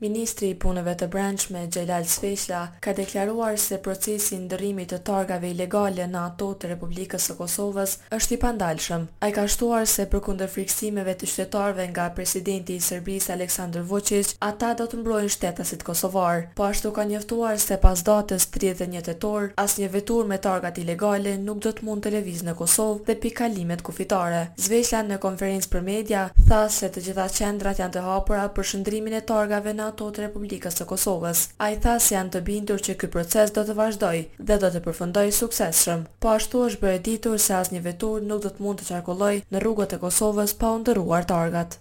Ministri i Punëve të Brendshme, Xhelal Sveçla, ka deklaruar se procesi i ndërrimit të targave ilegale në ato të Republikës së Kosovës është i pandalshëm. Ai ka shtuar se përkundër frikësimeve të qytetarëve nga presidenti i Serbisë, Aleksandër Vuçiq, ata do të mbrojnë shtetasit kosovarë. Po ashtu ka njoftuar se pas datës tridhjetë e një tetor, asnjë veturë me targat ilegale nuk do të mund të lëvizë në Kosovë dhe pikëkalimet kufitare. Sveçla në konferencë për media tha se të gjitha qendrat janë të hapura për shndërrimin e targave në ato të Republikës së Kosovës. Ai tha se janë të bindur që ky proces do të vazhdojë dhe do të përfundojë suksesshëm. Po ashtu është bërë e ditur se asnjë veturë nuk do të mund të qarkullojë në rrugët e Kosovës pa u ndërruar targat.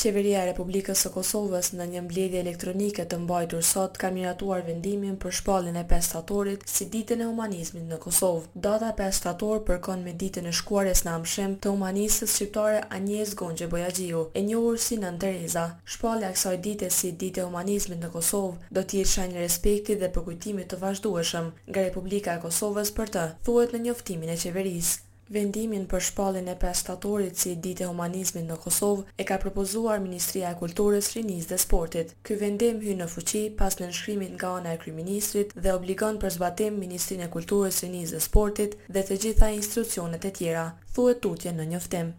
Qeveria e Republikës së Kosovës në një mbledhje elektronike të mbajtur sot ka miratuar vendimin për shpalljen e pesë Shtatorit si Ditën e Humanizmit në Kosovë. Data pesë Shtator përkon me ditën e shkuarjes në amshim të humanistes shqiptare Anjezë Gonxhe Bojaxhiu, e njohur si Nënë Tereza. Shpallja e kësaj dite si Ditë e Humanizmit në Kosovë do të jetë shenjë respekti dhe përkujtimi të vazhdueshëm nga Republika e Kosovës për të, thuhet në njoftimin e Qeverisë. Vendimin për shpalljen e pesë shtatorit si Ditë e Humanizmit në Kosovë e ka propozuar Ministria e Kulturës, Rinisë dhe Sportit. Ky vendim hyn në fuqi pas nënshkrimit nga ana e kryeministrit dhe obligon për zbatim Ministrinë e Kulturës, Rinisë dhe Sportit dhe të gjitha institucionet e tjera, thuhet tutje në njoftim.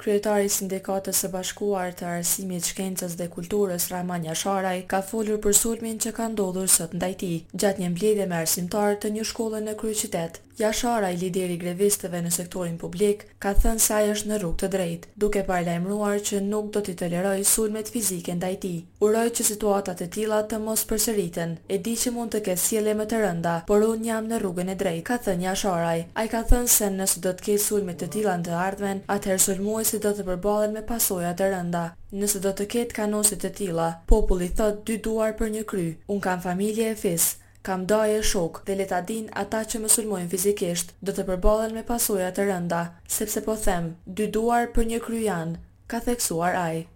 Kryetari i Sindikatës së Bashkuar të Arsimit, Shkencës dhe Kulturës, Rrahman Jasharaj, ka folur për sulmin që ka ndodhur sot ndaj tij, gjatë një mbledhjeje me arsimtarë të një shkolle në kryeqytet. Jasharaj, lideri i grevistëve në sektorin publik, ka thënë se ai është në rrugë të drejtë, duke paralajmëruar që nuk do t'i tolerojë sulmet fizike ndaj tij. Uroj që situata të tilla të mos përsëriten. E di që mund të ketë sjellje më të rënda, por unë jam në rrugën e drejtë, ka thënë Jasharaj. Ai ka thënë se nëse do të ketë sulme të tilla në të ardhmen, atëherë sulmuesit do të përballen me pasoja të rënda. Nëse do të ketë kanosje të tilla, populli thotë dy duar për një kry. Unë kam familje e fis, kam dajë e shokë dhe le ta dinë ata që më sulmojnë fizikisht, do të përballen me pasoja të rënda, sepse po them, dy duar për një kry janë. ka theksuar ai.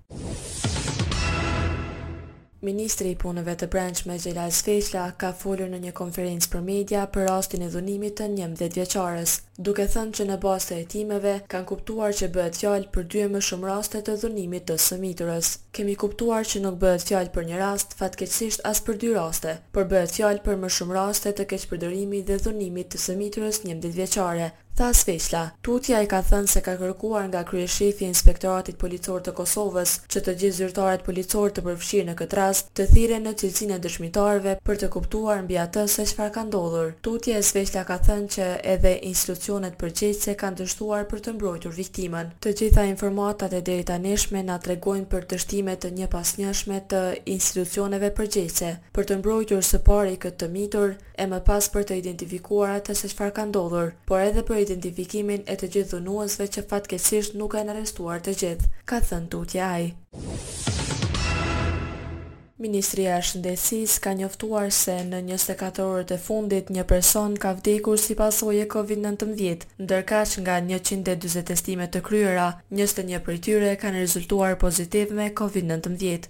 Ministri i Punëve të Brendshme Xhelal Sveçla ka folur në një konferencë për media për rastin e dhunimit të njëmbëdhjetë vjeçares, duke thënë që në bazë të hetimeve kanë kuptuar që bëhet fjalë për dy e më shumë raste të dhunimit të së miturës. Kemi kuptuar që nuk bëhet fjalë për një rast, fatkeqësisht as për dy raste, por bëhet fjalë për më shumë raste të keqpërdorimit dhe dhunimit të së miturës njëmbëdhjetë vjeçare, tha Sveçla. Tutje ai ka thënë se ka kërkuar nga kryeshefi i Inspektoratit Policor të Kosovës që të gjithë zyrtarët policorë të përfshirë në këtë rast të thirren në cilësinë e dëshmitarëve për të kuptuar mbi atë se çfarë ka ndodhur. Tutje, Sveçla ka thënë që edhe institucionet përgjegjëse kanë dështuar për të mbrojtur viktimën. Të gjitha informatat e deritanishme na tregojnë për dështime të njëpasnjëshme të institucioneve përgjegjëse për të mbrojtur së pari këtë të mitur, e më pas për të identifikuar atë se çfarë ka ndodhur, por edhe për identifikimin e të gjithë dhunuesve që fatkeqësisht nuk janë arrestuar të gjithë, ka thënë tutje ai. Ministria e Shëndetësisë ka njoftuar se në njëzet e katër orët e fundit një person ka vdekur si pasojë e Covid nëntëmbëdhjetë, ndërkaq nga njëqind e dyzet testime të kryera, njëzet e një prej tyre kanë rezultuar pozitiv me Covid nëntëmbëdhjetë.